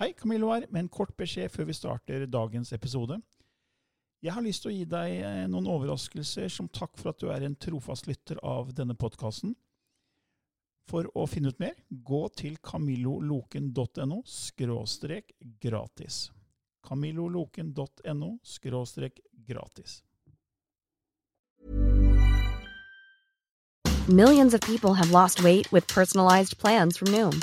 Hei, Camillo her, med en kort beskjed før vi starter dagens episode. Jeg har lyst til å gi deg eh, noen overraskelser som takk for at du er en trofast lytter av denne podkasten. For å finne ut mer, gå til camilloloken.no skråstrek gratis. camilloloken.no skråstrek gratis. Millions of people have lost weight with personalized plans from Noom,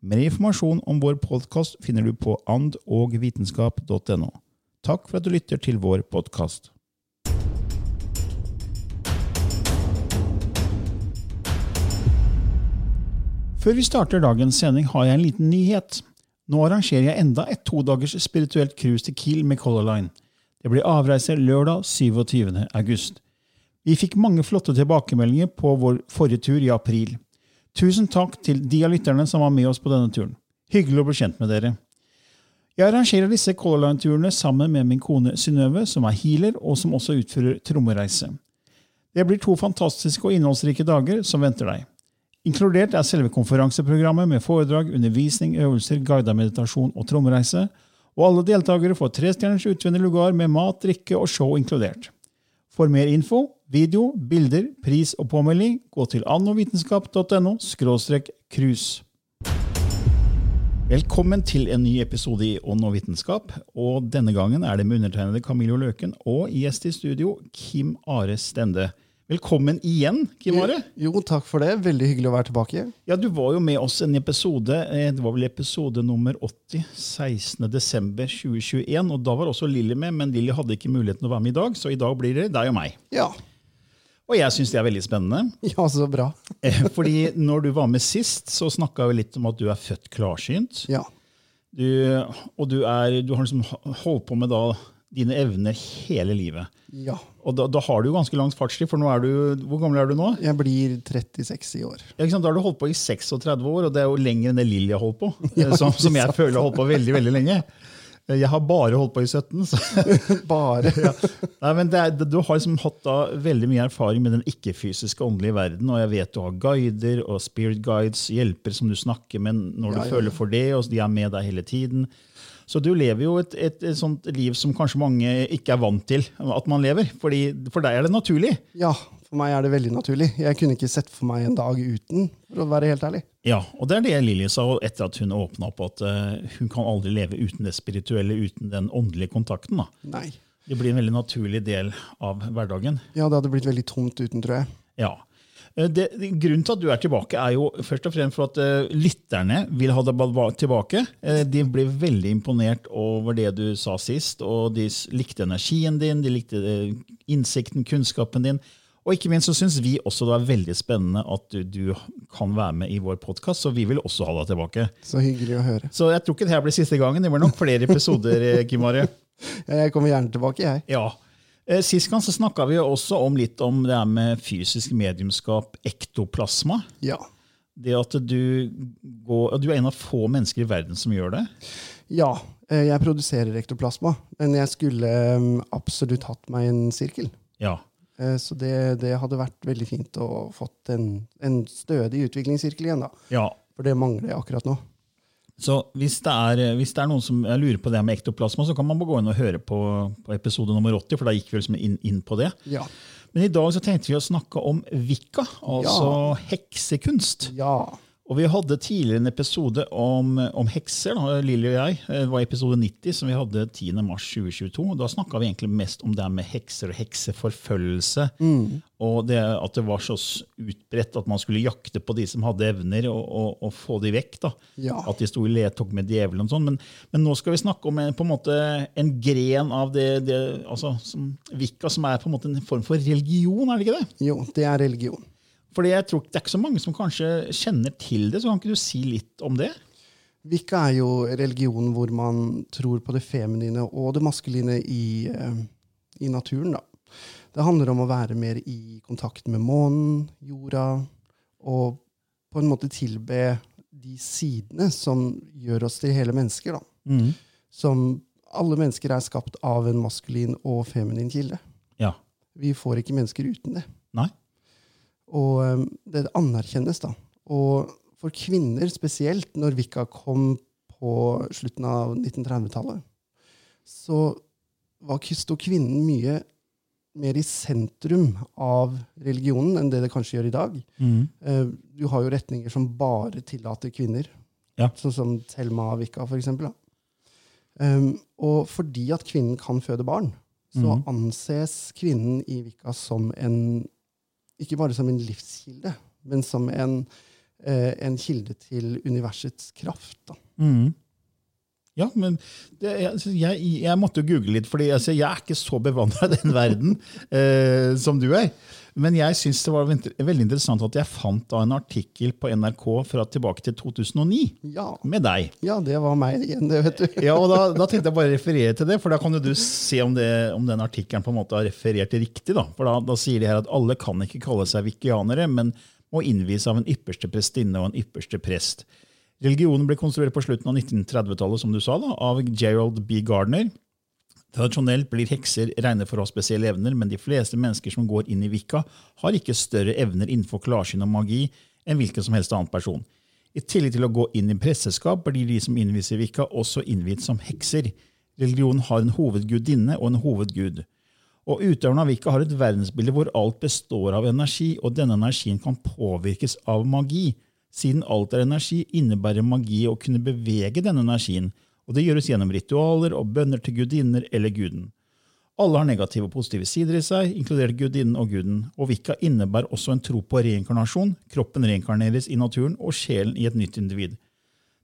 Mer informasjon om vår podkast finner du på andogvitenskap.no. Takk for at du lytter til vår podkast. Før vi starter dagens sending, har jeg en liten nyhet. Nå arrangerer jeg enda et todagers spirituelt cruise til Kiel med Color Line. Det blir avreise lørdag 27. august. Vi fikk mange flotte tilbakemeldinger på vår forrige tur i april. Tusen takk til de av lytterne som var med oss på denne turen. Hyggelig å bli kjent med dere. Jeg arrangerer disse Color Line-turene sammen med min kone Synnøve, som er healer, og som også utfører trommereise. Det blir to fantastiske og innholdsrike dager som venter deg. Inkludert er selve konferanseprogrammet med foredrag, undervisning, øvelser, guidet meditasjon og trommereise, og alle deltakere får trestjerners utvendig lugar med mat, drikke og show inkludert. For mer info, video, bilder, pris og påmelding, gå til annovitenskap.no – cruise. Velkommen til en ny episode i Ånd og vitenskap. og Denne gangen er det med undertegnede Camillo Løken og gjest i studio Kim Are Stende. Velkommen igjen, Kim Are. Jo, takk for det. Veldig hyggelig å være tilbake. Ja, Du var jo med oss en episode, eh, det var vel episode nummer 80, 16.12.2021. og Da var også Lilly med, men Lilly hadde ikke muligheten til å være med i dag, så i dag blir det deg og meg. Ja, Og jeg syns det er veldig spennende. ja så bra. Eh, Fordi når du var med sist, så snakka vi litt om at du er født klarsynt. Ja. Du, og du, er, du har liksom holdt på med da dine evner hele livet. ja. Og da, da har du jo ganske langt fartstid, for nå er du, hvor gammel er du nå? Jeg blir 36 i år. Ja, ikke sant? Da har du holdt på i 36 år, og det er jo lenger enn det Lilly har holdt på. Ja, som, som jeg føler har holdt på veldig veldig lenge. Eh, Jeg har bare holdt på i 17. Så. Bare. Ja. Nei, men det er, du har liksom hatt da veldig mye erfaring med den ikke-fysiske åndelige verden. Og jeg vet du har guider og spirit guides, hjelpere som du snakker med når du ja. føler for det, og de er med deg hele tiden. Så du lever jo et, et, et sånt liv som kanskje mange ikke er vant til at man lever. Fordi for deg er det naturlig. Ja, for meg er det veldig naturlig. Jeg kunne ikke sett for meg en dag uten, for å være helt ærlig. Ja, og det er det Lilly sa etter at hun åpna opp, at eh, hun kan aldri leve uten det spirituelle, uten den åndelige kontakten. da. Nei. Det blir en veldig naturlig del av hverdagen. Ja, det hadde blitt veldig tomt uten, tror jeg. Ja. Eh, Det, grunnen til at du er tilbake, er jo først og fremst for at uh, lytterne vil ha deg tilbake. Uh, de ble veldig imponert over det du sa sist, og de likte energien din, de likte uh, innsikten, kunnskapen din. Og ikke minst så syns vi også det er veldig spennende at du, du kan være med i vår podkast, så vi vil også ha deg tilbake. Så hyggelig å høre. Så jeg tror ikke det her blir siste gangen. Det blir nok flere episoder. Kim Are. Jeg kommer gjerne tilbake, jeg. Ja. Eh, Sist gang så snakka vi også om litt om det her med fysisk mediumskap, ektoplasma. Ja. Det at du, går, du er en av få mennesker i verden som gjør det. Ja, eh, jeg produserer ektoplasma, men jeg skulle eh, absolutt hatt meg en sirkel. Ja. Så det, det hadde vært veldig fint å fått en, en stødig utviklingssirkel igjen, da. ja. For det mangler jeg akkurat nå. Så hvis det, er, hvis det er noen som lurer på det med ektoplasma, så kan man gå inn og høre på, på episode nummer 80, for da gikk vi liksom inn, inn på det. Ja. Men i dag så tenkte vi å snakke om vikka, altså heksekunst. Ja. Og Vi hadde tidligere en episode om, om hekser. da, Lilly og jeg. Det var episode 90 som vi hadde 10.3.2022. Da snakka vi egentlig mest om det med hekser og hekseforfølgelse. Og det at det var så utbredt at man skulle jakte på de som hadde evner, og, og, og få de vekk. da. Ja. At de sto i ledtog med djevelen og sånn. Men, men nå skal vi snakke om en, på en, måte, en gren av det, det altså, som, Vika, som er på en måte en form for religion, er det ikke det? Jo, det er religion. Fordi jeg tror Det er ikke så mange som kanskje kjenner til det, så kan ikke du si litt om det? Wicca er jo religionen hvor man tror på det feminine og det maskuline i, eh, i naturen. Da. Det handler om å være mer i kontakt med månen, jorda, og på en måte tilbe de sidene som gjør oss til hele mennesker. Da. Som alle mennesker er skapt av en maskulin og feminin kilde. Ja. Vi får ikke mennesker uten det. Nei? Og um, det anerkjennes, da. Og for kvinner spesielt, når Vika kom på slutten av 1930-tallet, så var sto kvinnen mye mer i sentrum av religionen enn det det kanskje gjør i dag. Mm. Du har jo retninger som bare tillater kvinner, Ja. sånn som Thelma for eksempel. Da. Um, og fordi at kvinnen kan føde barn, så anses kvinnen i Vika som en ikke bare som en livskilde, men som en, eh, en kilde til universets kraft. Da. Mm. Ja, men det, jeg, jeg, jeg måtte jo google litt, for altså, jeg er ikke så bevandra i den verden eh, som du er. Men jeg syns det var veldig interessant at jeg fant en artikkel på NRK fra tilbake til 2009 Ja, med deg. ja, det var meg igjen, det, vet du. Ja, og da, da tenkte jeg bare å referere til det, for da kan jo du se om, det, om den artikkelen på en måte har referert det riktig. Da. For da, da sier de her at alle kan ikke kalle seg vikianere, men må innvies av en ypperste prestinne og en ypperste prest. Religionen ble konstruert på slutten av 1930-tallet som du sa, da, av Gerald B. Gardner. Tradisjonelt blir hekser regnet for å ha spesielle evner, men de fleste mennesker som går inn i Wicca, har ikke større evner innenfor klarsyn og magi enn hvilken som helst annen person. I tillegg til å gå inn i presteskap blir de som innvies i Wicca, også innviet som hekser. Religionen har en hovedgudinne og en hovedgud. Og Utøverne av Wicca har et verdensbilde hvor alt består av energi, og denne energien kan påvirkes av magi. Siden alt er energi, innebærer magi å kunne bevege denne energien, og det gjøres gjennom ritualer og bønner til gudinner eller guden. Alle har negative og positive sider i seg, inkludert gudinnen og guden, og vikka innebærer også en tro på reinkarnasjon, kroppen reinkarneres i naturen og sjelen i et nytt individ.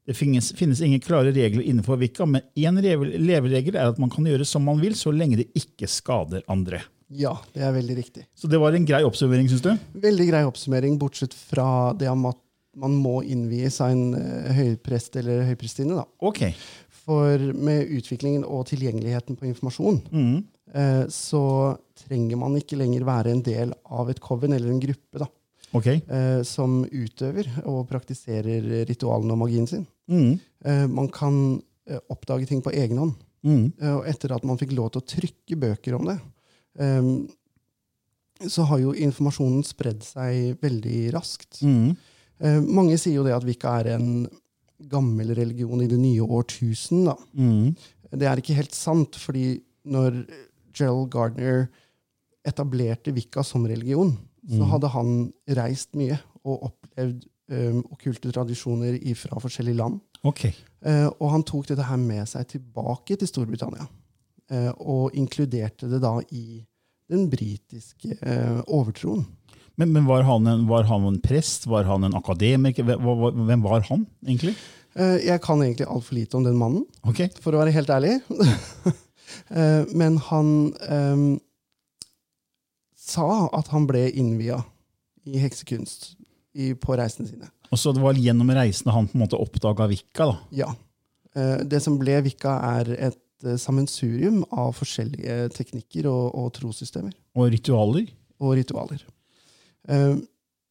Det finnes, finnes ingen klare regler innenfor vikka, men én leveregel er at man kan gjøre som man vil, så lenge det ikke skader andre. Ja, det er veldig riktig. Så det var en grei oppsummering, syns du? Veldig grei oppsummering, bortsett fra det om at man må innvies av en eh, høyprest eller høyprestinne. da. Ok. For med utviklingen og tilgjengeligheten på informasjon, eh, så trenger man ikke lenger være en del av et coven eller en gruppe da, okay. eh, som utøver og praktiserer ritualene og magien sin. Mm. Eh, man kan oppdage ting på egen hånd. Mm. Og etter at man fikk lov til å trykke bøker om det, så har jo informasjonen spredd seg veldig raskt. Mm. Mange sier jo det at Wicca er en gammel religion i det nye årtusen. Mm. Det er ikke helt sant, fordi når Gerald Gardner etablerte Wicca som religion, så hadde han reist mye og opplevd um, okkulte tradisjoner fra forskjellige land. Okay. Uh, og han tok dette her med seg tilbake til Storbritannia, Uh, og inkluderte det da i den britiske uh, overtroen. Men, men var, han en, var han en prest? Var han en akademiker? Hvem, var han, egentlig? Eh, jeg kan egentlig altfor lite om den mannen. okay. for å være helt ærlig. Eh, Men han um, sa at han ble innvia i heksekunst i, på reisene sine. Og så det var gjennom reisene han på en måte oppdaga Vikka? da. Ja. Det som ble Vikka, er et sammensurium av forskjellige teknikker og, og trossystemer Og ritualer? og ritualer. Eh,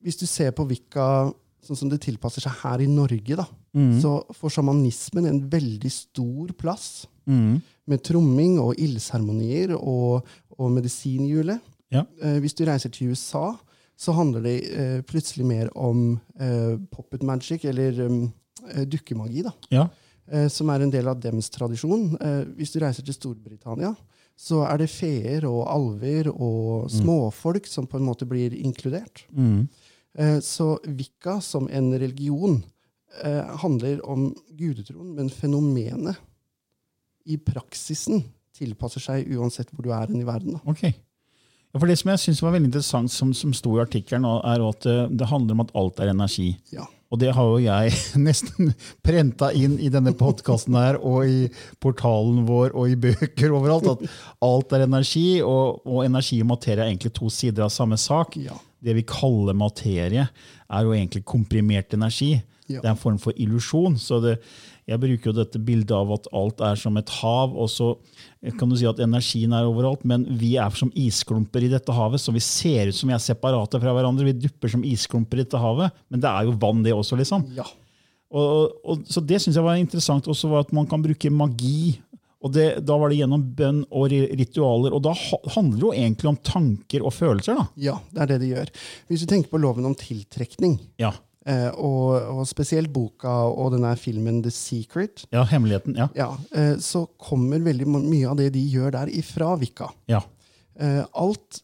Hvis du ser på Wicca sånn som det tilpasser seg her i Norge, da, Mm. så får sjamanismen en veldig stor plass. Mm. med tromming og ildseremonier og, og medisinhjulet. Ja. Eh, hvis du reiser til USA, så handler det eh, plutselig mer om eh, poppet magic, eller um, eh, dukkemagi, da, Ja. eh, som er en del av dems tradisjon. Hvis du reiser til Storbritannia, så er det feer og alver og småfolk som på en måte blir inkludert. Mm. Eh, så Wicca som en religion eh, handler om gudetroen, men fenomenet i praksisen tilpasser seg uansett hvor du er i verden. Da. Ok. Ja, for Det som jeg synes var veldig interessant, som, som sto i artikkelen, er at det, det handler om at alt er energi. Ja. Og det har jo jeg nesten prenta inn i denne podkasten her, og i portalen vår og i bøker overalt. At alt er energi, og, og energi og materie er egentlig to sider av samme sak. Ja. Det vi kaller materie, er jo egentlig komprimert energi. Ja. Det er en form for illusjon. Så det, jeg bruker jo dette bildet av at alt er som et hav, og så kan du si at energien er overalt, men vi er som isklumper i dette havet, så vi ser ut som vi er separate fra hverandre. Vi dupper som isklumper i dette havet, men det er jo vann, det også, liksom. ja. Og, og, så det syns jeg var interessant, også var at man kan bruke magi. Og det, Da var det gjennom bønn og ritualer. Og da handler det jo egentlig om tanker og følelser. da. Ja, det er det det gjør. Hvis du tenker på loven om tiltrekning, Ja, eh, og, og spesielt boka og denne filmen The Secret, ja hemmeligheten. Ja. ja, eh, så kommer veldig mye av det de gjør der, ifra Vika. ja. Eh, alt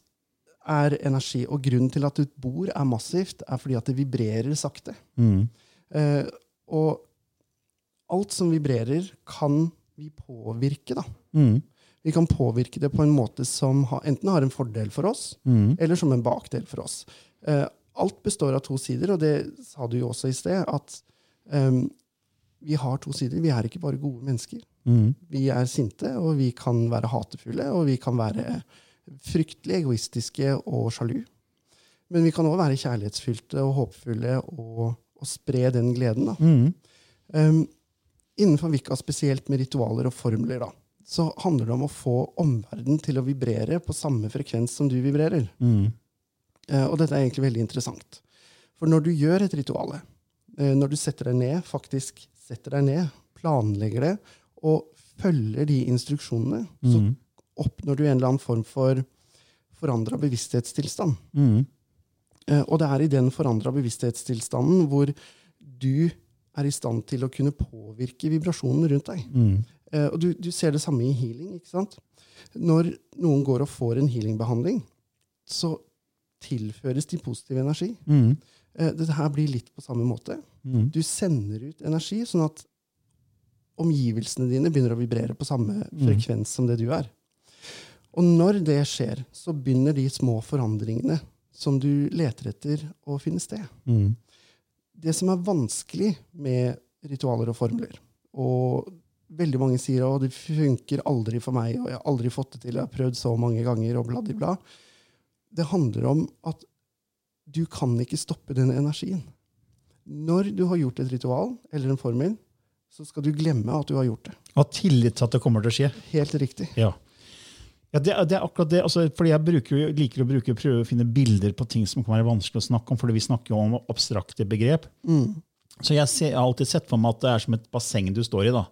er energi, og grunnen til at et bord er massivt, er fordi at det vibrerer sakte. Mm. Eh, og alt som vibrerer, kan vi påvirke. da. Mm. Vi kan påvirke det på en måte som ha, enten har en fordel for oss, Mm. eller som en bakdel for oss. Alt består av to sider, og det sa du jo også i sted, at um, vi har to sider. Vi er ikke bare gode mennesker. Mm. Vi er sinte, og vi kan være hatefulle, og vi kan være fryktelig egoistiske og sjalu. Men vi kan òg være kjærlighetsfylte og håpefulle og, og spre den gleden. Mm. Um, innenfor Vika, spesielt med ritualer og formler, da, så handler det om å få omverdenen til å vibrere på samme frekvens som du vibrerer. Mm. Eh, og dette er egentlig veldig interessant. For når du gjør et ritual, eh, når du setter deg ned, faktisk setter deg ned, planlegger det, og følger de instruksjonene, så Mm. oppnår du en eller annen form for forandra bevissthetstilstand. Mm. Og det er i den forandra bevissthetstilstanden hvor du er i stand til å kunne påvirke vibrasjonen rundt deg. Mm. Og du, du ser det samme i healing. ikke sant? Når noen går og får en healingbehandling, så tilføres de positiv energi. Mm. Eh, dette her blir litt på samme måte. Mm. Du sender ut energi, sånn at omgivelsene dine begynner å vibrere på samme frekvens som det du er. Og når det skjer, så begynner de små forandringene som du leter etter, å finne sted. Mm. Det som er vanskelig med ritualer og formler, og veldig mange sier at det funker aldri for meg, og jeg har aldri fått det til, jeg har prøvd så mange ganger, og bla, bla, bla. Det handler om at du kan ikke stoppe den energien. Når du har gjort et ritual eller en formel, så skal du glemme at du har gjort det. Ha tillit til at det kommer til å skje. Helt riktig. Ja. Ja, det, det er akkurat det. Altså, fordi Jeg bruker, liker å bruke, prøve å finne bilder på ting som kan være vanskelig å snakke om, fordi vi snakker jo om abstrakte begrep. Så jeg, ser, jeg har alltid sett for meg at det er som et basseng du står i. da.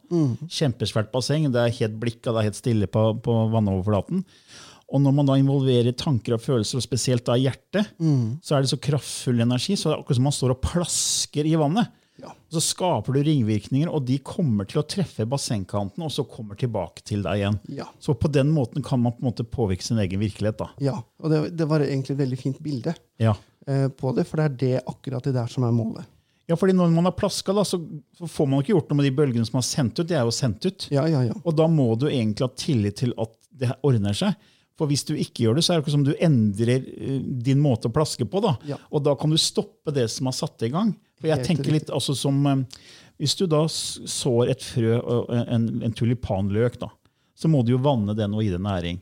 Kjempesvært basseng, det er helt blikka, det er helt stille på, på vannoverflaten. Og når man da involverer tanker og følelser, og spesielt da hjertet, så er det så kraftfull energi, så det er akkurat som man står og plasker i vannet. Ja. Så skaper du ringvirkninger, og de kommer til å treffe bassengkanten, og så kommer tilbake til deg igjen. Ja. Så på den måten kan man på en måte påvirke sin egen virkelighet. da. ja. Og det, det var egentlig et veldig fint bilde Ja. eh, på det, for det er det akkurat det der som er målet. ja, fordi når man har plaska, da, så, så får man ikke gjort noe med de bølgene som er sendt ut. De er jo sendt ut. Ja, ja, ja. Og da må du egentlig ha tillit til at det ordner seg. For hvis du ikke gjør det, så er det ikke som du endrer eh, din måte å plaske på. da. Ja. Og da kan du stoppe det som har satt i gang. For jeg Helt tenker litt altså som eh, Hvis du da sår et frø, en, en tulipanløk, da, så må du jo vanne den og gi den næring.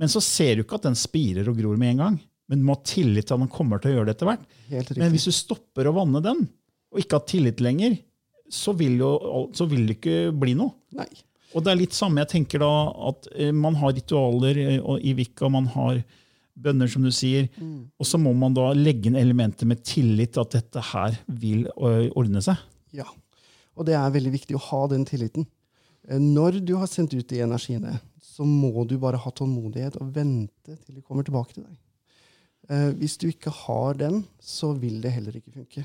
Men så ser du ikke at den spirer og gror med en gang. Men du må ha tillit til at den kommer til å gjøre det etter hvert. Men hvis du stopper å vanne den, og ikke har tillit lenger, så vil, jo, så vil det ikke bli noe. Nei. Og det er litt samme, jeg tenker da, at eh, man har ritualer eh, i Wicca, man har bønner, som du sier, og så må man da legge inn elementer med tillit til at dette her vil eh, ordne seg. Ja. Og det er veldig viktig å ha den tilliten. Når du har sendt ut de energiene, så må du bare ha tålmodighet og vente til de kommer tilbake til deg. Hvis du ikke har den, så vil det heller ikke funke.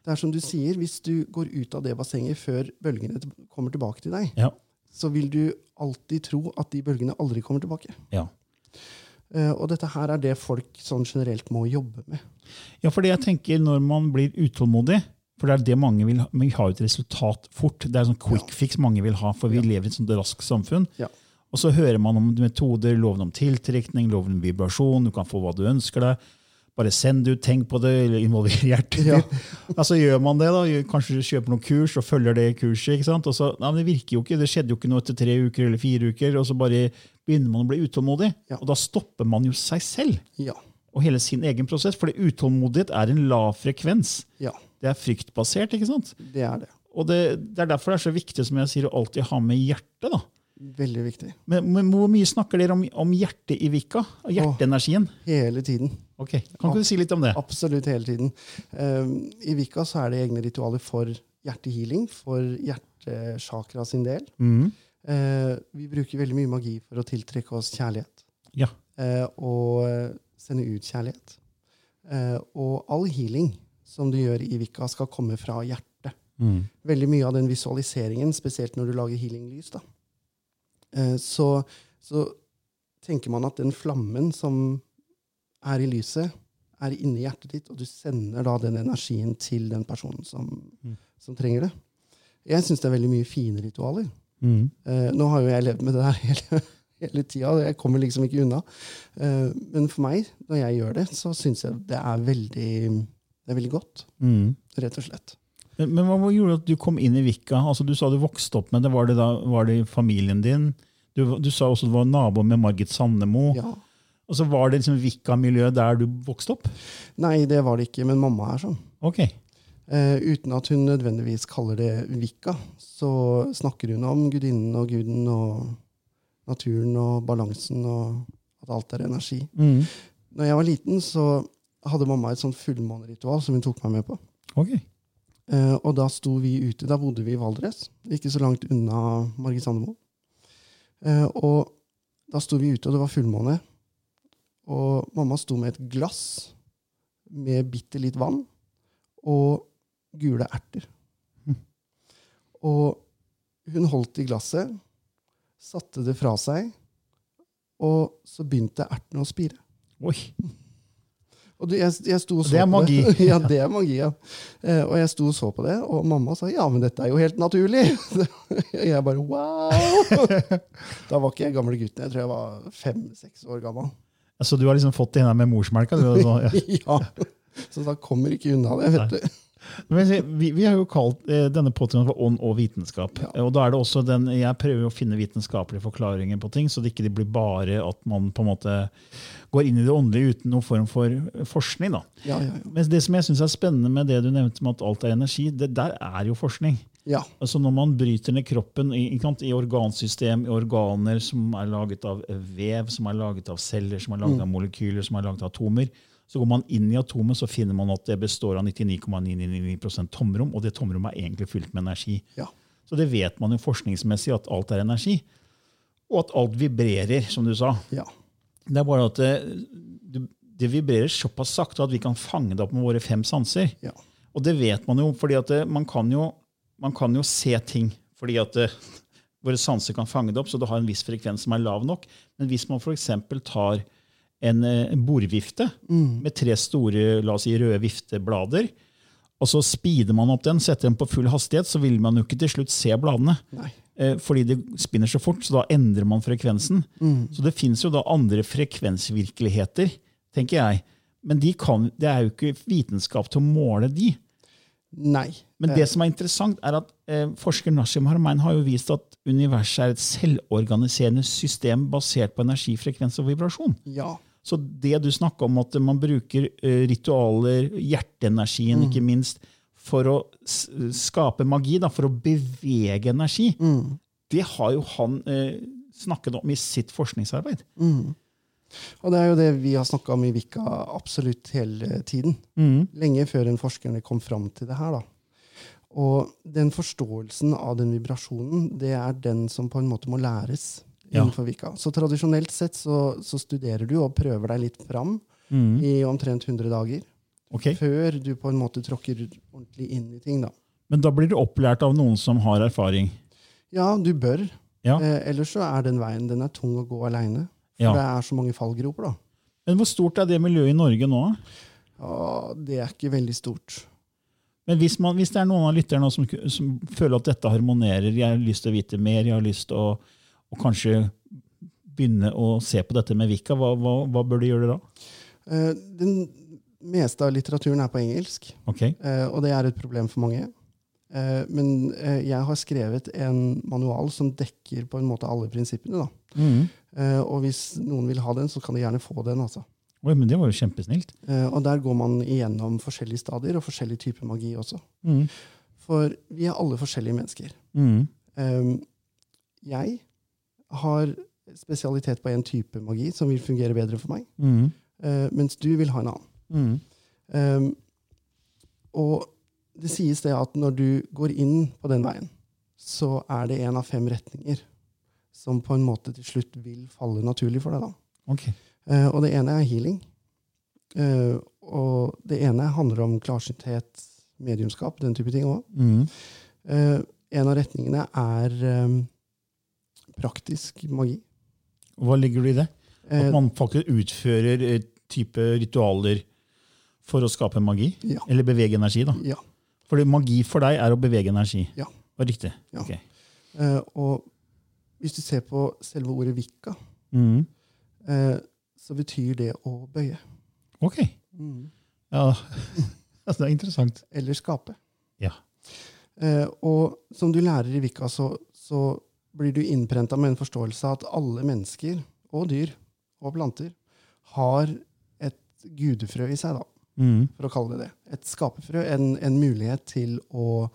Det er som du sier, Hvis du går ut av det bassenget før bølgene kommer tilbake til deg, Ja. Så vil du alltid tro at de bølgene aldri kommer tilbake. ja. Uh, og dette her er det folk sånn generelt må jobbe med. Ja, for det jeg tenker når man blir utålmodig, for det er det mange vil ha, vi har jo et resultat fort. Det er sånn quick fix mange vil ha, for vi lever i et sånt raskt samfunn. Ja. Og så hører man om metoder, loven om tiltrekning, loven om vibrasjon, du kan få hva du ønsker deg. Bare send det ut, tenk på det, eller involver hjertet Ja. Altså gjør man det, da. Kanskje du kjøper noen kurs og følger det kurset. ikke sant? Og så, nei, men Det virker jo ikke, det skjedde jo ikke noe etter tre uker eller fire uker, og så bare begynner man å bli utålmodig. Ja. Og da stopper man jo seg selv Ja. og hele sin egen prosess. For utålmodighet er en lav frekvens. ja, Det er fryktbasert. ikke sant? det er det. Og det, det er derfor det er så viktig som jeg sier, å alltid ha med hjertet. da. Veldig viktig. Men, men hvor mye snakker dere om, om hjertet i Vika? Hjerteenergien? Hele tiden. Ok, Kan ikke du si litt om det? Absolutt hele tiden. Um, I Vika så er det egne ritualer for hjertehealing, for hjertesjakra sin del. Mm. Uh, vi bruker veldig mye magi for å tiltrekke oss kjærlighet. Ja. Uh, og sende ut kjærlighet. Uh, og all healing som du gjør i Vika, skal komme fra hjertet. Mm. Veldig mye av den visualiseringen, spesielt når du lager healinglys, da. Eh, så, så tenker man at den flammen som er i lyset, er inni hjertet ditt, og du sender da den energien til den personen som, som trenger det. Jeg syns det er veldig mye fine ritualer. Mm. Eh, nå har jo jeg levd med det her hele, hele tida, og jeg kommer liksom ikke unna. Eh, men for meg, når jeg gjør det, så syns jeg det er veldig, det er veldig godt. Mm. Rett og slett. Men, men hva gjorde at du kom inn i Vika? Altså, du sa du vokste opp med det. Var det, da, var det familien din? Du, du sa også du var nabo med Margit Sandemo. Ja. Og så Var det liksom Vika-miljø der du vokste opp? Nei, det var det ikke, men mamma er sånn. Ok. Eh, uten at hun nødvendigvis kaller det Vika, så snakker hun om gudinnen og guden og naturen og balansen og at alt er energi. Mm. Når jeg var liten, så hadde mamma et sånt fullmåneritual som hun tok meg med på. Ok. Eh, og da sto vi ute. Da bodde vi i Valdres, ikke så langt unna Margit Sandemo. Eh, og da sto vi ute, og det var fullmåne. Og mamma sto med et glass med bitte litt vann og gule erter. Og hun holdt i glasset, satte det fra seg, og så begynte ertene å spire. Oi. Og jeg, jeg sto og så Det er på magi. Det. ja, det er magi, ja. Eh, og jeg sto og så på det, og mamma sa ja, men dette er jo helt naturlig. Og jeg bare wow! Da var ikke jeg gamle gutten. Jeg tror jeg var fem-seks år gammel. Altså, du har liksom fått det inn her med morsmelka? Du, altså, ja. Så da kommer ikke unna det, vet du. Vi, vi har jo kalt eh, denne podkasten for ånd og vitenskap. Og da er det også den, Jeg prøver å finne vitenskapelige forklaringer på ting, så det ikke blir bare at man på en måte går inn i det åndelige uten noen form for forskning. da. Ja, ja, ja. Men det som jeg synes er spennende med det du nevnte med at alt er energi, det der er jo forskning. ja. Altså Når man bryter ned kroppen i, i organsystem, i organer som er laget av vev, som er laget av celler, som er laget av molekyler, som er laget av atomer, så går man inn i atomet, så finner man at det består av 99,999% tomrom, og det tomrommet er egentlig fylt med energi. ja. Så det vet man jo forskningsmessig at alt er energi. Og at alt vibrerer, som du sa. ja. Det er bare at det, det, det vibrerer såpass sakte at vi kan fange det opp med våre fem sanser. ja. Og det vet man jo, fordi at det, man, kan jo man kan jo se ting. Fordi at det, våre sanser kan fange det opp, så det har en viss frekvens som er lav nok. Men hvis man f.eks. tar en, bordvifte mm. med tre store la oss si, røde vifteblader, og så speeder man opp den, setter den på full hastighet, så vil man jo ikke til slutt se bladene. Nei. Eh, fordi det spinner så fort, så da endrer man frekvensen. Så det fins jo da andre frekvensvirkeligheter, tenker jeg. Men de kan, det er jo ikke vitenskap til å måle de. Nei. Men det som er interessant, er at eh, forsker Nashim Harmein har jo vist at universet er et selvorganiserende system basert på energi, frekvens og vibrasjon. Ja. Så det du snakka om, at man bruker eh, ritualer, hjerteenergien ikke minst, for å skape magi, da, for å bevege energi, det har jo han eh, snakket om i sitt forskningsarbeid. Og det er jo det vi har snakka om i Vika absolutt hele tiden. Lenge før en forskerne kom fram til det her. da. Og den forståelsen av den vibrasjonen, det er den som på en måte må læres. Innenfor Vika. Så tradisjonelt sett så, så studerer du og prøver deg litt fram i omtrent 100 dager. Okay. Før du på en måte tråkker ordentlig inn i ting, da. Men da blir du opplært av noen som har erfaring. Ja, du bør. Ja. Eh, ellers så er den veien den er tung å gå aleine. For Ja. det er så mange fallgroper, da. Men hvor stort er det miljøet i Norge nå? Ja, det er ikke veldig stort. Men hvis, man, hvis det er noen av lytterne som, som føler at dette harmonerer, jeg har lyst til å vite mer, jeg har lyst til å, å kanskje begynne å se på dette med Vika, hva, hva, hva bør de gjøre da? Eh, Den meste av litteraturen er på engelsk, okay. eh, og det er et problem for mange. Eh, Men jeg har skrevet en manual som dekker på en måte alle prinsippene. mm. Og hvis noen vil ha den, så kan de gjerne få den. altså. Oi, men Det var jo kjempesnilt. Og der går man igjennom forskjellige stadier og forskjellige typer magi også. Mm. For vi er alle forskjellige mennesker. Mm. Jeg har spesialitet på en type magi som vil fungere bedre for meg, Mm. uh, mens du vil ha en annen. Mm. Um, og det sies det at når du går inn på den veien, så er det en av fem retninger som på en måte til slutt vil falle naturlig for deg. da. Okay. Uh, og det ene er healing. Uh, og det ene handler om klarsynthet, mediumskap, den type ting òg. Mm. en av retningene er eh, praktisk magi. Hva ligger det i det? At Eh, man faktisk utfører eh, type ritualer for å skape magi? ja, Eller bevege energi, da. ja. Fordi magi for deg er å bevege energi. Ja. Var riktig? Ja. Okay. Eh, og hvis du ser på selve ordet vikka, Mm. eh, så betyr det å bøye. Ok. Ja, altså, det er interessant. eller skape. Ja. Eh, og som du lærer i vikka, så, så blir du innprenta med en forståelse av at alle mennesker og dyr og planter har et gudefrø i seg, da, Mm. for å kalle det det. Et skapefrø. En, en mulighet til å,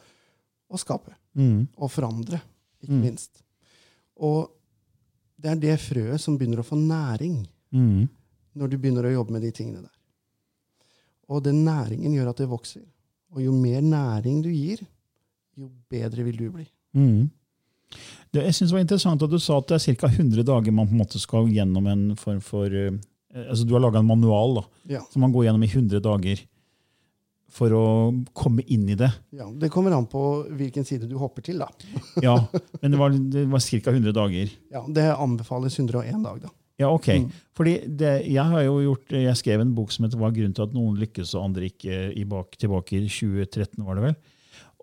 å skape Mm. og forandre, ikke Mm. minst. Og det er det frøet som begynner å få næring Mm. når du begynner å jobbe med de tingene der. Og den næringen gjør at det vokser. Og jo mer næring du gir, jo bedre vil du bli. Mm. Det, jeg synes det var interessant at du sa at det er ca. 100 dager man på en måte skal gjennom en form for eh, altså Du har laga en manual da, Ja, som man går gjennom i 100 dager for å komme inn i det. ja. Det kommer an på hvilken side du hopper til. da. Ja, Men det var, det var ca. 100 dager. Ja, Det anbefales 101 dag. da. Ja, ok. Mm. Fordi det, jeg har jo gjort, jeg skrev en bok som heter 'Hva er grunnen til at noen lykkes og andre ikke' i bak, tilbake i 2013. var det vel.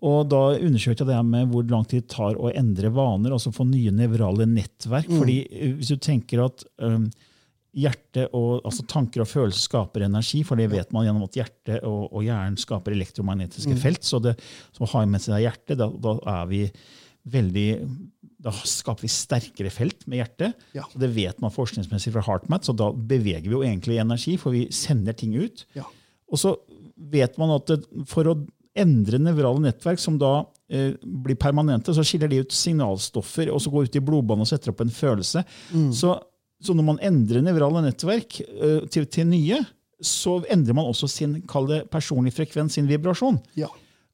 Og Da undersøkte jeg det her med hvor lang tid det tar å endre vaner, altså få nye nevrale nettverk. Mm. fordi eh, Hvis du tenker at um, hjerte og, altså tanker og følelser skaper energi, for det vet man gjennom at hjerte og, og hjernen skaper elektromagnetiske Mm. felt, så, det, så har med seg hjertet, da, da er vi veldig da skaper vi sterkere felt med hjertet. Ja. Så Det vet man forskningsmessig fra HeartMath, så da beveger vi jo egentlig energi, for vi sender ting ut. Ja. Og så vet man at for å endre nevrale nettverk, som da eh, blir permanente, så skiller de ut signalstoffer og så går ut i blodbanen og setter opp en følelse. Mm. Så, så når man endrer nevrale nettverk eh, til, til nye, så endrer man også sin det, personlig frekvens, sin vibrasjon. Ja.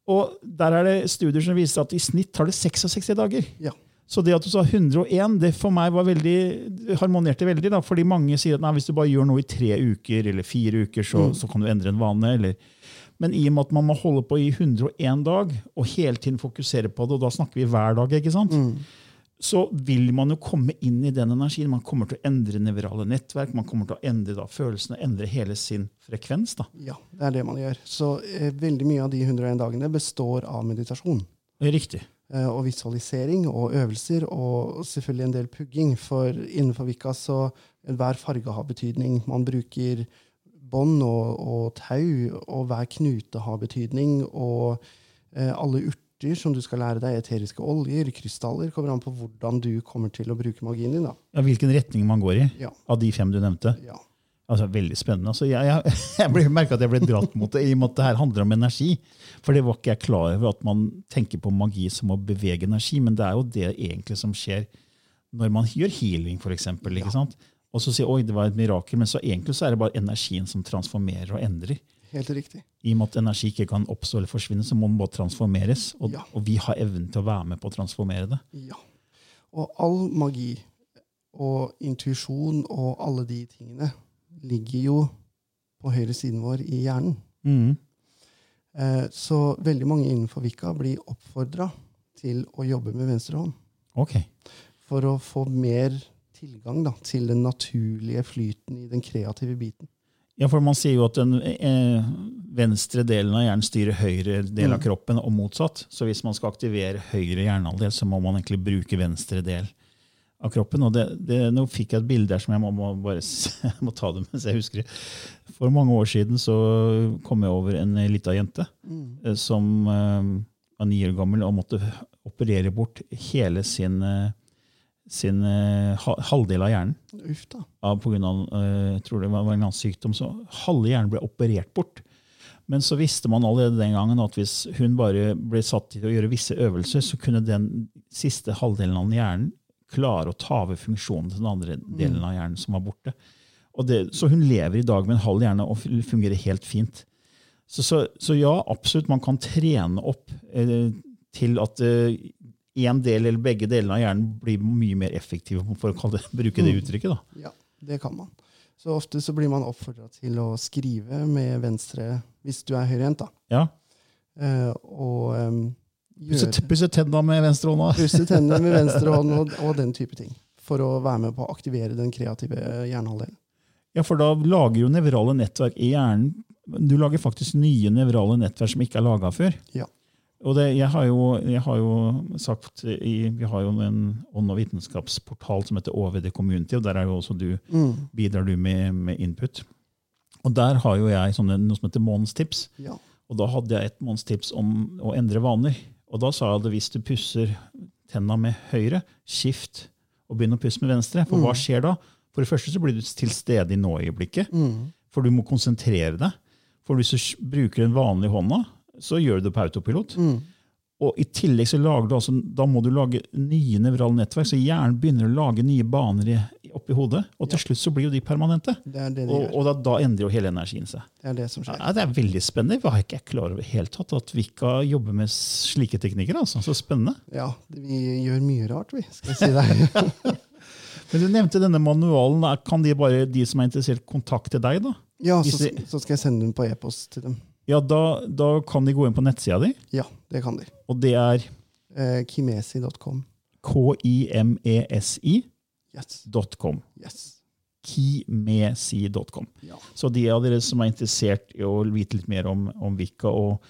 Og der er det studier som viser at i snitt tar det 66 dager. ja. Så det at du sa 101, det for meg var veldig, harmonerte veldig. da, fordi mange sier at nei, hvis du bare gjør noe i tre uker eller fire uker, så, Mm. så kan du endre en vane. Eller. Men i og med at man må holde på i 101 dag og hele tiden fokusere på det, og da snakker vi hver dag, ikke sant? Mm. så vil man jo komme inn i den energien. Man kommer til å endre nevrale nettverk, man kommer til å endre da, følelsene, endre hele sin frekvens. da. ja, det er det man gjør. Så eh, veldig mye av de 101 dagene består av meditasjon. Riktig. eh, og visualisering og øvelser, og selvfølgelig en del pugging. For innenfor Vika så hver farge har betydning. Man bruker bånd og, og tau, og hver knute har betydning. Og eh, alle urter som du skal lære deg, eteriske oljer, krystaller, kommer an på hvordan du kommer til å bruke magien din. da. Ja, hvilken retning man går i Ja. av de fem du nevnte. Ja. Altså, Veldig spennende. Altså, jeg jeg, jeg merka at jeg ble dratt mot det, i og med at det her handler om energi. For det var ikke jeg klar over, at man tenker på magi som å bevege energi. Men det er jo det egentlig som skjer når man gjør healing, f.eks. Ja. Og så sier oi, det var et mirakel, men så egentlig så er det bare energien som transformerer og endrer. Helt riktig. I og med at energi ikke kan oppstå eller forsvinne, så må den bare transformeres. Og, Ja. og vi har evnen til å være med på å transformere det. Ja. Og all magi og intuisjon og alle de tingene ligger jo på høyre siden vår i hjernen. Mm. Eh, Så veldig mange innenfor Vika blir oppfordra til å jobbe med venstre hånd Ok. for å få mer tilgang da, til den naturlige flyten i den kreative biten. Ja, for man sier jo at den eh, venstre delen av hjernen styrer høyre del av kroppen, og motsatt. Så hvis man skal aktivere høyre hjernehalvdel, så må man egentlig bruke venstre del av kroppen. Og det, det, nå fikk jeg et bilde der som jeg må, må bare jeg må ta det mens jeg husker det. For mange år siden så kom jeg over en lita jente mm. som eh, var ni år gammel og måtte operere bort hele sin, eh, sin eh, halvdel av hjernen Uff da. Ja, på grunn av, eh, jeg tror det var en annen sykdom, så halve hjernen ble operert bort. Men så visste man allerede den gangen at hvis hun bare ble satt til å gjøre visse øvelser, så kunne den siste halvdelen av hjernen klare å ta over funksjonen til den andre delen av hjernen som var borte. Det, så hun lever i dag med en halv hjerne og fungerer helt fint. Så, så, så ja, absolutt, man kan trene opp eh, til at én del eller begge delene av hjernen blir mye mer effektive, for å det, bruke det uttrykket. da. Ja, det kan man. Så ofte så blir man oppfordra til å skrive med venstre hvis du er høyrehendt. Ja. Uh, og um, gjøre pusse tenna med venstrehånda. Pusse tennene med venstre hånd og, og den type ting. For å være med på å aktivere den kreative hjernehalvdelen. Ja, for da lager jo nevrale nettverk i hjernen Du lager faktisk nye nevrale nettverk som ikke er laga før. Ja. Og det, jeg, har jo, jeg har jo sagt i, Vi har jo en ånd- og vitenskapsportal som heter OVD Community, og der er jo også du, bidrar du med, med input. Og der har jo jeg sånne, noe som heter månedstips. Ja. Og da hadde jeg et månedstips om å endre vaner. Og da sa jeg at hvis du pusser tenna med høyre, skift og begynn å pusse med venstre. For hva skjer da? For det første så blir du til stede i nå-øyeblikket. For du må konsentrere deg. For hvis du bruker den vanlige hånda, så gjør du det på autopilot. Og i tillegg så lager du altså, da må du lage nye nevrale nettverk, så hjernen begynner å lage nye baner i, oppi hodet. Og til slutt så blir jo de permanente. Det det de Og, og da, da endrer jo hele energien seg. Det er det som skjer. Ja, det er veldig spennende. Jeg var ikke klar over helt tatt at Vika jobber med slike teknikker. Altså. Så spennende. Ja, vi gjør mye rart, vi. skal jeg si deg. Men Du nevnte denne manualen. Kan de bare, de som er interessert, kontakte deg? da? Ja, så, så skal jeg sende den på e-post til dem. Ja, da, da kan de gå inn på nettsida di, Ja, det kan de. og det er Eh, Kimesi.com. kimesi.com. Yes. yes. Kimesi.com. Ja. Så de av dere som er interessert i å vite litt mer om, om Vika, og,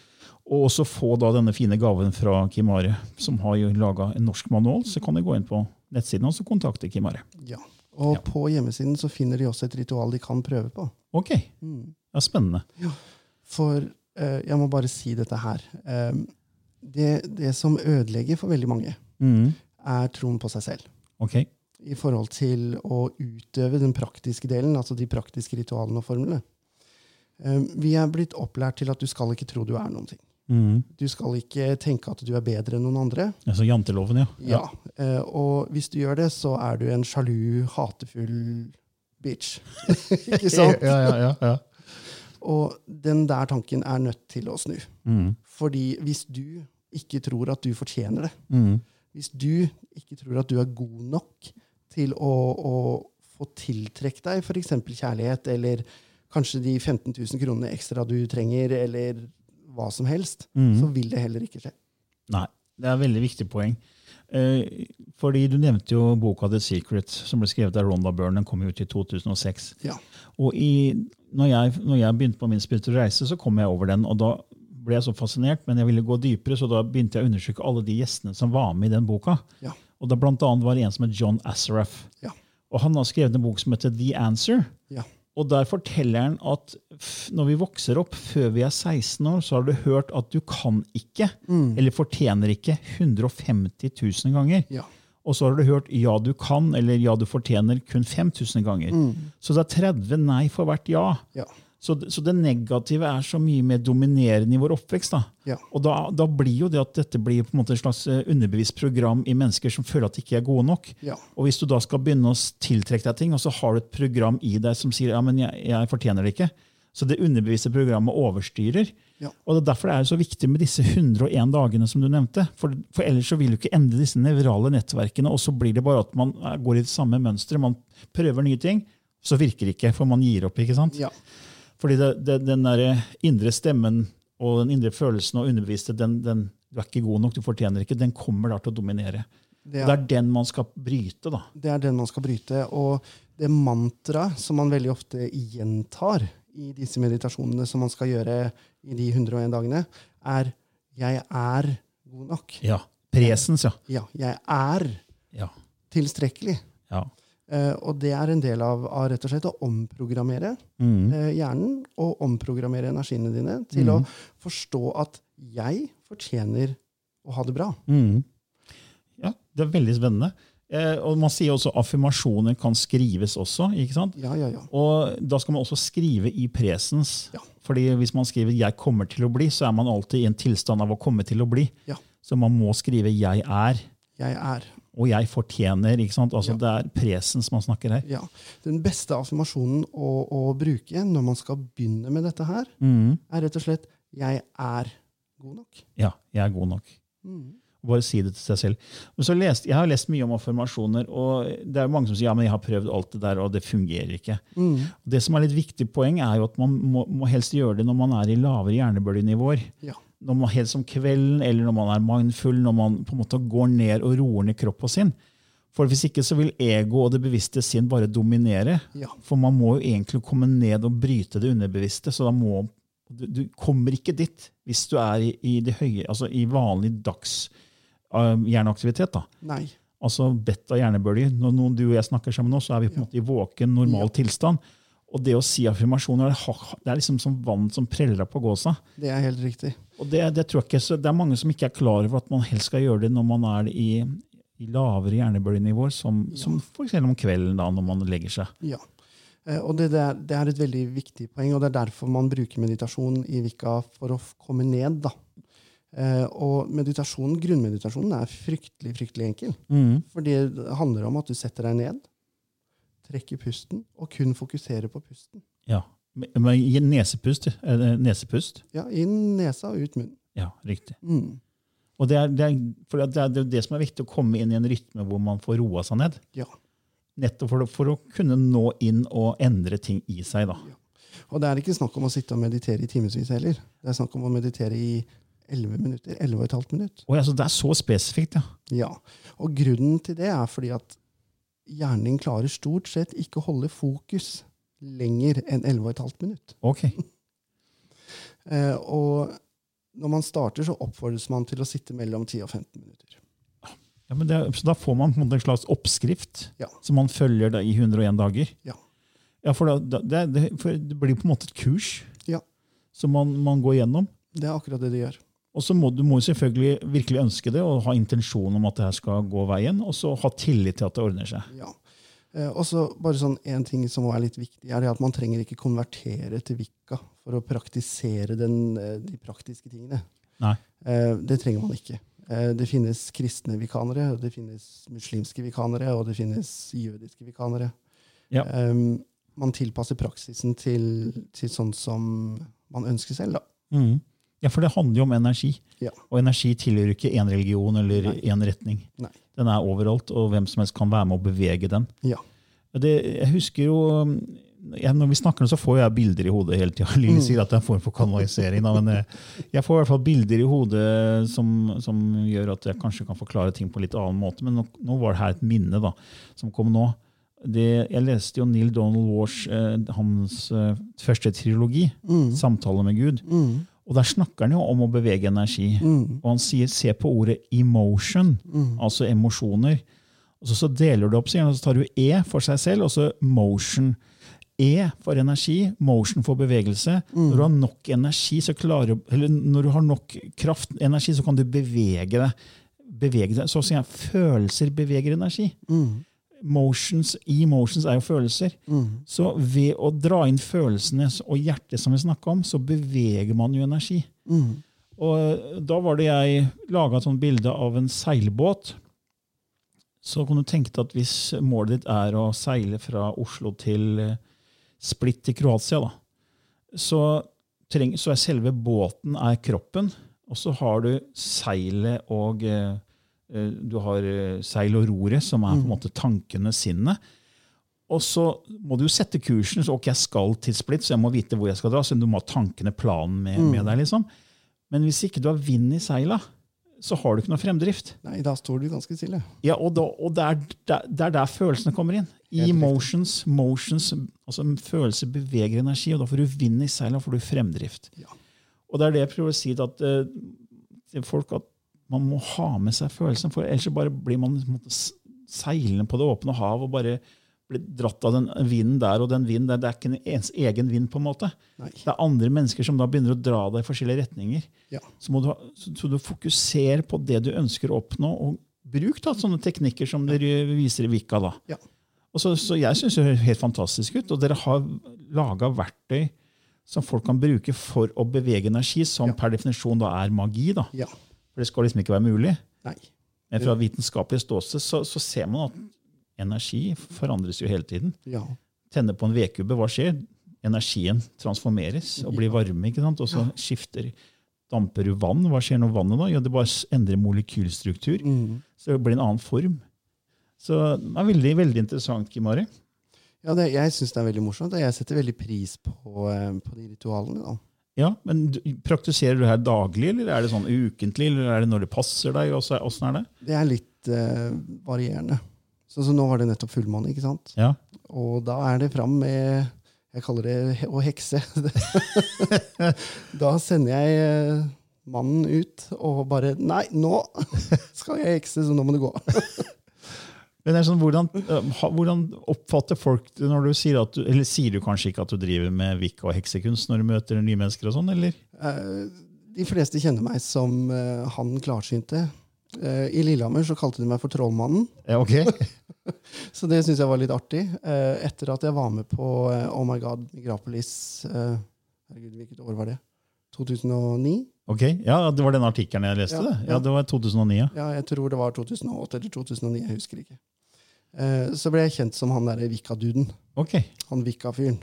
og også få da denne fine gaven fra Kimare, som har jo laga en norsk manual, så kan de gå inn på nettsiden og så kontakte Kimare. ja. Og Ja. på hjemmesiden så finner de også et ritual de kan prøve på. Ok, det er spennende. For eh, jeg må bare si dette her. Eh, det, det som ødelegger for veldig mange, mm. er troen på seg selv. Ok, I forhold til å utøve den praktiske delen, altså de praktiske ritualene og formlene. Eh, vi er blitt opplært til at du skal ikke tro du er noen ting. Mm. Du skal ikke tenke at du er bedre enn noen andre. Altså janteloven, ja. Ja. Eh, og hvis du gjør det, så er du en sjalu, hatefull bitch. ikke sant? Ja, ja, ja, ja. Og den der tanken er nødt til å snu. Mm. Fordi hvis du ikke tror at du fortjener det, mm. hvis du ikke tror at du er god nok til å, å få tiltrekke deg f.eks. kjærlighet, eller kanskje de 15 000 kronene ekstra du trenger, eller hva som helst, mm. så vil det heller ikke skje. Nei, det er et veldig viktig poeng. Eh, fordi Du nevnte jo boka The Secret, som ble skrevet av Ronda Byrne. Den kom ut i 2006. Ja. Og i, når, jeg, når jeg begynte på min spirituelle reise, så kom jeg over den. og da ble jeg så fascinert, men jeg ville gå dypere, så da begynte jeg å undersøke alle de gjestene som var med i den boka. Ja. Og da blant annet var det en som het John Assaraf. Ja. Og han har skrevet en bok som heter The Answer. Ja. Og der forteller han at når vi vokser opp, før vi er 16 år, så har du hørt at du kan ikke, eller fortjener ikke, 150 000 ganger. Ja. Og så har du hørt ja, du kan, eller ja, du fortjener kun 5000 ganger. Så det er 30 nei for hvert ja. Ja. Så, så det negative er så mye mer dominerende i vår oppvekst. da. Ja. Og da, da blir jo det at dette blir på en måte et slags eh, underbevisst program i mennesker som føler at de ikke er gode nok. Ja. Og hvis du da skal begynne å tiltrekke deg ting, og så har du et program i deg som sier ja, men jeg, jeg fortjener det ikke, så det underbevisste programmet overstyrer. Ja. Og det er Derfor det er så viktig med disse 101 dagene som du nevnte. For, for ellers så vil du ikke endre disse nevrale nettverkene, og så blir det bare at man eh, går i det samme mønsteret. Man prøver nye ting, så virker det ikke, for man gir opp. ikke sant? Ja. Fordi det, det, den der indre stemmen og den indre følelsen og underbevisste, den, den, du er ikke god nok, du fortjener ikke, den kommer da til å dominere. Det er, det er den man skal bryte, da. Det er den man skal bryte. Og det mantraet som man veldig ofte gjentar i disse meditasjonene som man skal gjøre i de 101 dagene, er 'jeg er god nok'. Ja. Presens, ja. Ja, jeg er Ja. tilstrekkelig. ja. Eh, og det er en del av, av rett og slett å omprogrammere Mm. uh, hjernen og omprogrammere energiene dine til å forstå at jeg fortjener å ha det bra. Mm. Ja, det er veldig spennende. Uh, og man sier også affirmasjoner kan skrives også. ikke sant? Ja, ja, ja. Og da skal man også skrive i presens. Ja. Fordi hvis man skriver 'jeg kommer til å bli', så er man alltid i en tilstand av å komme til å bli. Ja. Så man må skrive 'jeg er', Jeg er. Og 'jeg fortjener'. ikke sant? Altså Ja. Det er presens man snakker her. Ja. Den beste affirmasjonen å, å bruke når man skal begynne med dette her, Mm. er rett og slett 'jeg er god nok'. Ja, jeg er god nok. Bare si det til seg selv. Men så lest, jeg har lest mye om affirmasjoner, og det er mange som sier ja, men jeg har prøvd alt det der, og det fungerer ikke. Det som er litt viktig poeng, er jo at man må, må helst gjøre det når man er i lavere hjernebølgenivåer. Ja. Når man helst om kvelden, eller når man er mindful, når man på en måte går ned og roer ned kroppen sin. For hvis ikke så vil ego og det bevisste sinn bare dominere. Ja. For man må jo egentlig komme ned og bryte det underbevisste. så da må du, du kommer ikke dit hvis du er i, i, det høye, altså i vanlig dags uh, hjerneaktivitet. da. Nei. Altså beta-hjernebølger. Når noen, du og jeg snakker sammen nå, så er vi på en måte i våken, normal tilstand. Og det å si affirmasjoner det er liksom som vann som preller på gåsa. Det er helt riktig. Og det, det tror jeg ikke, så det er mange som ikke er klar over at man helst skal gjøre det når man er i, i lavere hjernebølgenivåer, som, som f.eks. om kvelden da, når man legger seg. Ja. Eh, Og det, det, er, det er et veldig viktig poeng, og det er derfor man bruker meditasjon i Vika for å komme ned. da. Eh, Og meditasjonen, grunnmeditasjonen er fryktelig fryktelig enkel. For det handler om at du setter deg ned, trekker pusten, og kun fokusere på pusten. Ja. Gi nesepust. eh, nesepust. Ja, Inn nesa og ut munnen. Ja, riktig. Mm. Og det er, det, er, det, er det som er viktig, å komme inn i en rytme hvor man får roa seg ned. Ja. Nettopp for, for å kunne nå inn og endre ting i seg. da. Og det er ikke snakk om å sitte og meditere i timevis heller. Det er snakk om å meditere i 11 minutter. 11 og et halvt minutt. Oh, ja, så det er så spesifikt, ja. Ja. Og grunnen til det er fordi at hjernen din klarer stort sett ikke å holde fokus lenger enn 11 og minutt. Okay. Eh, og når man starter, så oppfordres man til å sitte mellom 10 og 15 minutter. Ja, men det, så da får man på en slags oppskrift Ja. som man følger da i 101 dager. Ja. Ja, for, da- det, det, for det blir på en måte et kurs Ja. som man, man går gjennom. Det er akkurat det det gjør. Og så må du må selvfølgelig virkelig ønske det og ha intensjon om at det her skal gå veien, og så ha tillit til at det ordner seg. Ja. Eh, og så bare sånn En ting som er litt viktig, er at man trenger ikke konvertere til Vika for å praktisere den, eh, de praktiske tingene. Nei. Eh, det trenger man ikke. Det finnes kristne vikanere, det finnes muslimske vikanere, og det finnes jødiske vikanere. Ja. Eh, man tilpasser praksisen til, til sånn som man ønsker selv. da. Mhm. Ja, for det handler jo om energi. Ja. Og energi tilhører ikke én religion eller én retning. Nei. Den er overalt, og hvem som helst kan være med å bevege den. Ja. Det, jeg husker jo jeg, Når vi snakker nå, så får jeg bilder i hodet hele tida. Lille sier at det er en form for kanalisering. Men eh, jeg får i hvert fall bilder i hodet som, som gjør at jeg kanskje kan forklare ting på litt annen måte. Men nå, nå var det her et minne da, som kom nå. Det, jeg leste jo Neil Donald Walsh, eh, hans eh, første trilogi, 'Samtale med Gud'. Mm. Og Der snakker han jo om å bevege energi. Og han sier 'se på ordet emotion', altså emosjoner. Og så, så deler du opp, sier han, og så tar du E for seg selv, og så motion. E for energi, motion for bevegelse. Når du har nok energi, så klarer eller når du har nok kraft, energi, så kan du bevege deg. Bevege deg. Så sier jeg følelser beveger energi. Motions, emotions er jo følelser. Så ved å dra inn følelsene og hjertet, som vi snakka om, så beveger man jo energi. Og da var det jeg laga et sånt bilde av en seilbåt. Så kan du tenke deg at hvis målet ditt er å seile fra Oslo til Splitt Split i Kroatia, da, så, treng, så er selve båten er kroppen, og så har du seilet og eh, eh, Du har eh, seil og roret, som er på en måte tankene, sinnet. Og så må du sette kursen. så ok, Jeg skal til Split, så jeg må vite hvor jeg skal dra. så Du må ha tankene, planen med, med deg. liksom. Men hvis ikke du har vind i seila, så har du ikke noe fremdrift. Nei, da står du ganske stille. Ja, Og, da, og det, er, der, det er der følelsene kommer inn. Emotions, motions, altså Følelser beveger energi, og da får du vind i seila, og får du fremdrift. Ja. Og det er det jeg prøver å si at, eh, til folk, at man må ha med seg følelsen, for ellers bare blir man seilende på det åpne hav og bare blir dratt av den vinden der og den vinden der. Det er ikke ens egen vind. på en måte. Nei. Det er andre mennesker som da begynner å dra deg i forskjellige retninger. Ja. Så du, så du fokuserer på det du ønsker å oppnå, og bruk da sånne teknikker som dere viser i Vika. da. Ja. Og så, så Jeg syns det høres helt fantastisk ut. Og dere har laga verktøy som folk kan bruke for å bevege energi, som Ja. per definisjon da er magi. da. Ja. For det skal liksom ikke være mulig. Nei. Men fra vitenskapelig ståsted så, så ser man at energi forandres jo hele tiden. Ja. Tenne på en vedkubbe, hva skjer? Energien transformeres og blir varme. ikke sant? Og så skifter Damper du vann? Hva skjer når vannet da? Ja, Det bare endrer molekylstruktur. Mm. Så det blir en annen form. Så det er veldig, veldig interessant, Kim Ari. ja det, jeg syns det er veldig morsomt, og jeg setter veldig pris på, eh, på de ritualene. da. Ja, men Praktiserer du her daglig, eller er det sånn ukentlig, eller er det når det passer deg? Åssen er det? Det er litt uh, varierende. Så, så, nå var det nettopp fullmåne, ikke sant? Ja. Og da er det fram med Jeg kaller det å hekse. da sender jeg eh, mannen ut og bare Nei, nå skal jeg hekse, så nå må du gå. Men det er sånn, hvordan, hvordan oppfatter folk det når du sier at du, eller sier du kanskje ikke at du driver med vikka og heksekunst når du møter nye mennesker? og sånn, eller? Eh, de fleste kjenner meg som eh, han klarsynte. Eh, I Lillehammer så kalte de meg for Trollmannen, Ja, ok. så det syns jeg var litt artig. Etter at jeg var med på Oh My God Migrapolis Herregud, hvilket år var det? 2009? Ok, Ja, det var den artikkelen jeg leste. Ja, det. Ja. Det var 2009. ja. Ja, jeg tror det var 2008 eller 2009. Jeg husker ikke. Eh, så ble jeg kjent som han derre Vika-duden. Ok. Han Vika-fyren.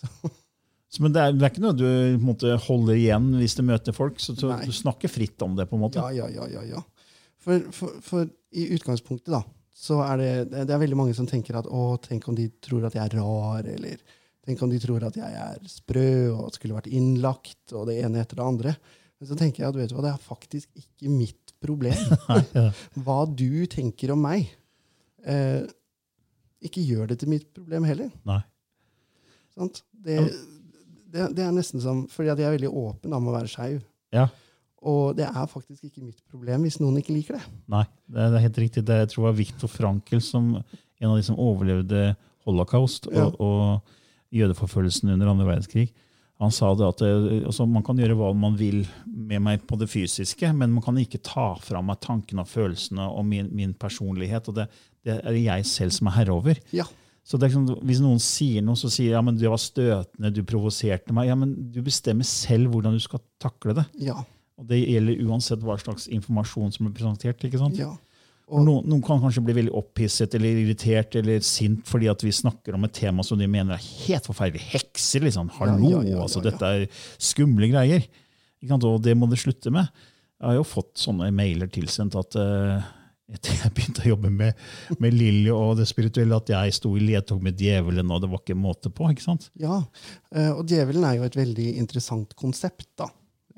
Men det er, det er ikke noe du måte, holder igjen hvis du møter folk? så du, du snakker fritt om det? på en måte? Ja, ja, ja, ja, ja. For, for, for i utgangspunktet, da, så er det, det det er veldig mange som tenker at å, tenk om de tror at jeg er rar, eller tenk om de tror at jeg er sprø og skulle vært innlagt, og det ene etter det andre. Men så tenker jeg at vet du hva, det er faktisk ikke mitt problem. Hva du tenker om meg. Eh, ikke gjør det til mitt problem heller. Nei. Sant? Det, det, det er nesten som Fordi at jeg er veldig åpen om å være skeiv. Ja. Og det er faktisk ikke mitt problem hvis noen ikke liker det. Nei, det er, helt riktig. Det jeg tror det var Viktor Frankel som en av de som overlevde holocaust Ja. og, og jødeforfølgelsen under andre verdenskrig. Han sa det at det, altså, man kan gjøre hva man vil med meg på det fysiske, men man kan ikke ta fra meg tankene og følelsene og min, min personlighet. og det, det er det jeg selv som er herre over. Ja. Så det er liksom, Hvis noen sier noe, så sier ja, men det var støtende, du provoserte meg. Ja, men Du bestemmer selv hvordan du skal takle det. Ja. Og Det gjelder uansett hva slags informasjon som blir presentert. ikke sant? ja. Noen, noen kan kanskje bli veldig opphisset eller irritert eller sint fordi at vi snakker om et tema som de mener er helt forferdelig. Hekser, liksom. Hallo! Ja, ja, ja, altså. Dette er skumle greier. Og det må det slutte med. Jeg har jo fått sånne mailer tilsendt at uh, etter jeg begynte å jobbe med, med Lilly og det spirituelle, at jeg sto i ledtog med djevelen, og det var ikke måte på. ikke sant? ja. Eh, og djevelen er jo et veldig interessant konsept. da.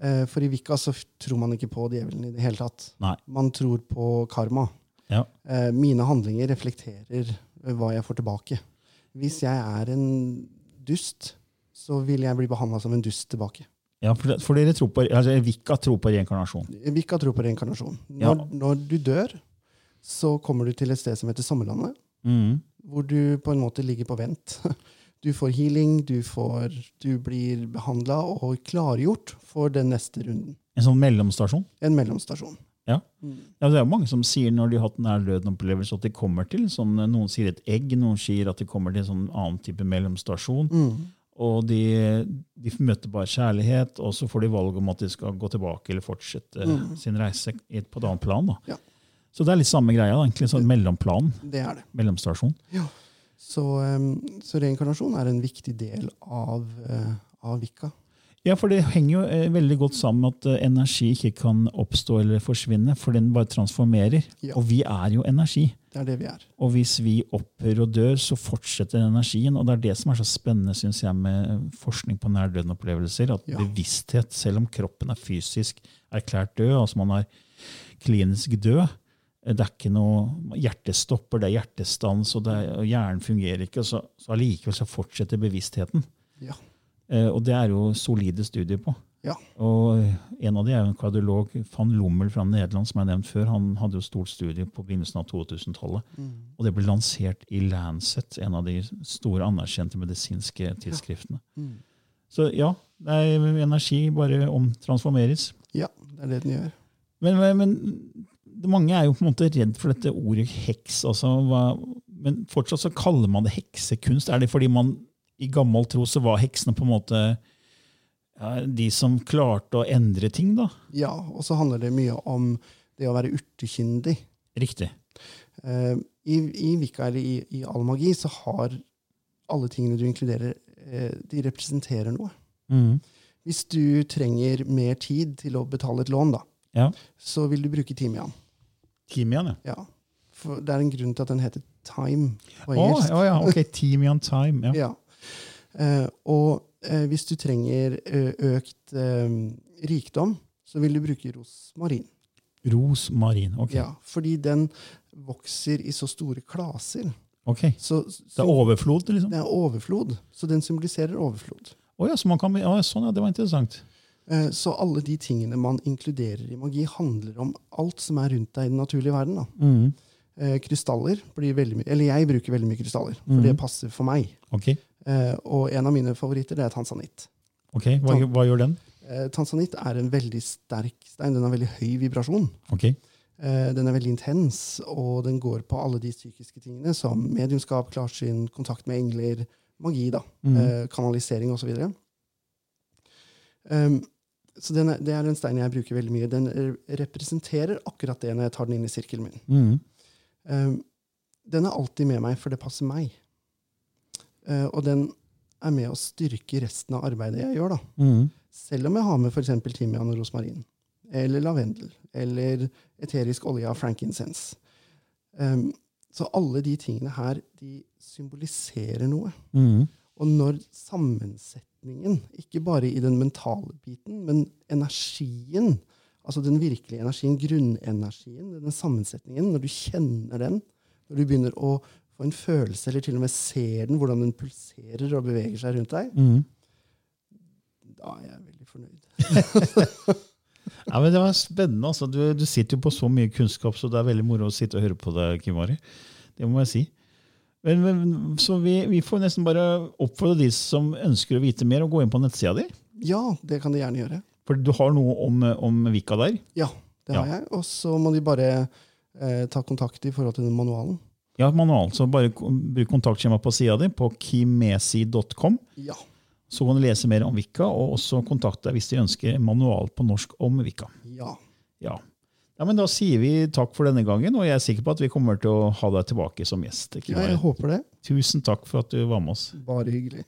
Eh, For i Vika så tror man ikke på djevelen i det hele tatt. Nei. Man tror på karma. Ja. Eh, Mine handlinger reflekterer eh, hva jeg får tilbake. Hvis jeg er en dust, så vil jeg bli behandla som en dust tilbake. Ja, for, for dere tror på, altså Vika tror på reinkarnasjon. Vika tror på reinkarnasjon. Ja. Når, når du dør, så kommer du til et sted som heter Sommerlandet. mm. hvor du på en måte ligger på vent. Du får healing, du, får, du blir behandla og klargjort for den neste runden. En sånn mellomstasjon. En mellomstasjon. Ja. Ja, det er mange som sier når de har hatt nær døden-opplevelse, at de kommer til sånn, noen sier et egg, noen sier at de kommer til en sånn annen type mellomstasjon. Mm. Og de, de møter bare kjærlighet, og så får de valg om at de skal gå tilbake eller fortsette sin reise på et annet plan. Mm. Ja. Så det er litt samme greia. da, egentlig sånn Mellomplan. Det er det. Mellomstasjon. Så, um, så reinkarnasjon er en viktig del av, uh, av Vika. Ja, for det henger jo eh, veldig godt sammen med at eh, energi ikke kan oppstå eller forsvinne, for den bare transformerer. Ja. Og vi er jo energi. Det er det vi er. Og hvis vi opphører og dør, så fortsetter energien. Og det er det som er så spennende synes jeg, med forskning på nær-døden-opplevelser. At Ja. bevissthet, selv om kroppen er fysisk erklært død, altså man er klinisk død det er ikke noe, hjertestopper, det er hjertestans, og, det er, og hjernen fungerer ikke. og så, så Allikevel så fortsetter bevisstheten. Ja. Eh, og det er jo solide studier på. Ja. Og En av de er jo en kardiolog, van Lommel fra Nederland, som jeg nevnte nevnt før. Han hadde jo stort studie på begynnelsen av 2000-tallet. Og det ble lansert i Lancet, en av de store anerkjente medisinske tidsskriftene. Så ja, det er energi bare omtransformeres. Ja, det er det den gjør. Men, men, men mange er jo på en måte redd for dette ordet heks. Altså, hva, men fortsatt så kaller man det heksekunst. Er det fordi man i gammel tro så var heksene på en måte ja, de som klarte å endre ting? da? Ja, og så handler det mye om det å være urtekyndig. Riktig. Uh, I, i Vika, eller i, i all magi så har alle tingene du inkluderer, uh, de representerer noe. Mm. Hvis du trenger mer tid til å betale et lån, da, Ja. så vil du bruke timian. Timian, ja. Ja. For det er en grunn til at den heter time på engelsk. engelsk. oh ja, ok. Timian time. Ja. Ja. Eh, og eh, hvis du trenger eh, økt rikdom, så vil du bruke rosmarin. Rosmarin. Ok. Ja, fordi den vokser i så store klaser. ok. Så, Det er overflod, liksom? det er overflod. Så den symboliserer overflod. Oh, ja, så man kan, å, sånn, ja, det var interessant. Så alle de tingene man inkluderer i magi, handler om alt som er rundt deg i den naturlige verden. Da. Mm. Eh, Krystaller blir veldig mye, eller jeg bruker veldig mye krystaller, for mm. det passer for meg. Ok, Eh, Og en av mine favoritter det er tansanitt. ok. Hva, hva gjør den? Eh, Tansanitt er en veldig sterk stein. Den har veldig høy vibrasjon. Okay. Eh, Den er veldig intens, og den går på alle de psykiske tingene som mediumskap, klarsyn, kontakt med engler, magi, da, mm. eh, kanalisering osv. Um, så den er, det er en stein jeg bruker veldig mye. Den eh, representerer akkurat det når jeg tar den inn i sirkelen min. Mm. Den er alltid med meg, for det passer meg. Eh, og den er med å styrke resten av arbeidet jeg gjør. da. Mm. Selv om jeg har med f.eks. timian og rosmarin, eller lavendel, eller eterisk olje av frankincense. Um, så alle de tingene her, de symboliserer noe. Mm. Og når sammensetningen, ikke bare i den mentale biten, men energien, altså den virkelige energien, grunnenergien, den sammensetningen, når du kjenner den, når du begynner å få en følelse, eller til og med ser den, hvordan den pulserer og beveger seg rundt deg, mm. da er jeg veldig fornøyd. Ja, men Det var spennende. altså. Du, du sitter jo på så mye kunnskap, så det er veldig moro å sitte og høre på deg, Kim Ari. Det må jeg si. Men, men, så vi, vi får nesten bare oppfordre de som ønsker å vite mer, å gå inn på nettsida di. Ja, det kan de gjerne gjøre. For du har noe om, om Vika der. Ja, det har Ja. jeg. Og så må de bare eh, ta kontakt i forhold til den manualen. Ja, manual. Så bare bruk kontaktskjema på sida di, på kimesi.com. Ja. Så kan du lese mer om Vika, og også kontakte deg hvis de ønsker manual på norsk om Vika. Ja. Ja. ja, men Da sier vi takk for denne gangen, og jeg er sikker på at vi kommer til å ha deg tilbake som gjest. Ja, jeg håper det. Tusen takk for at du var med oss. Bare hyggelig.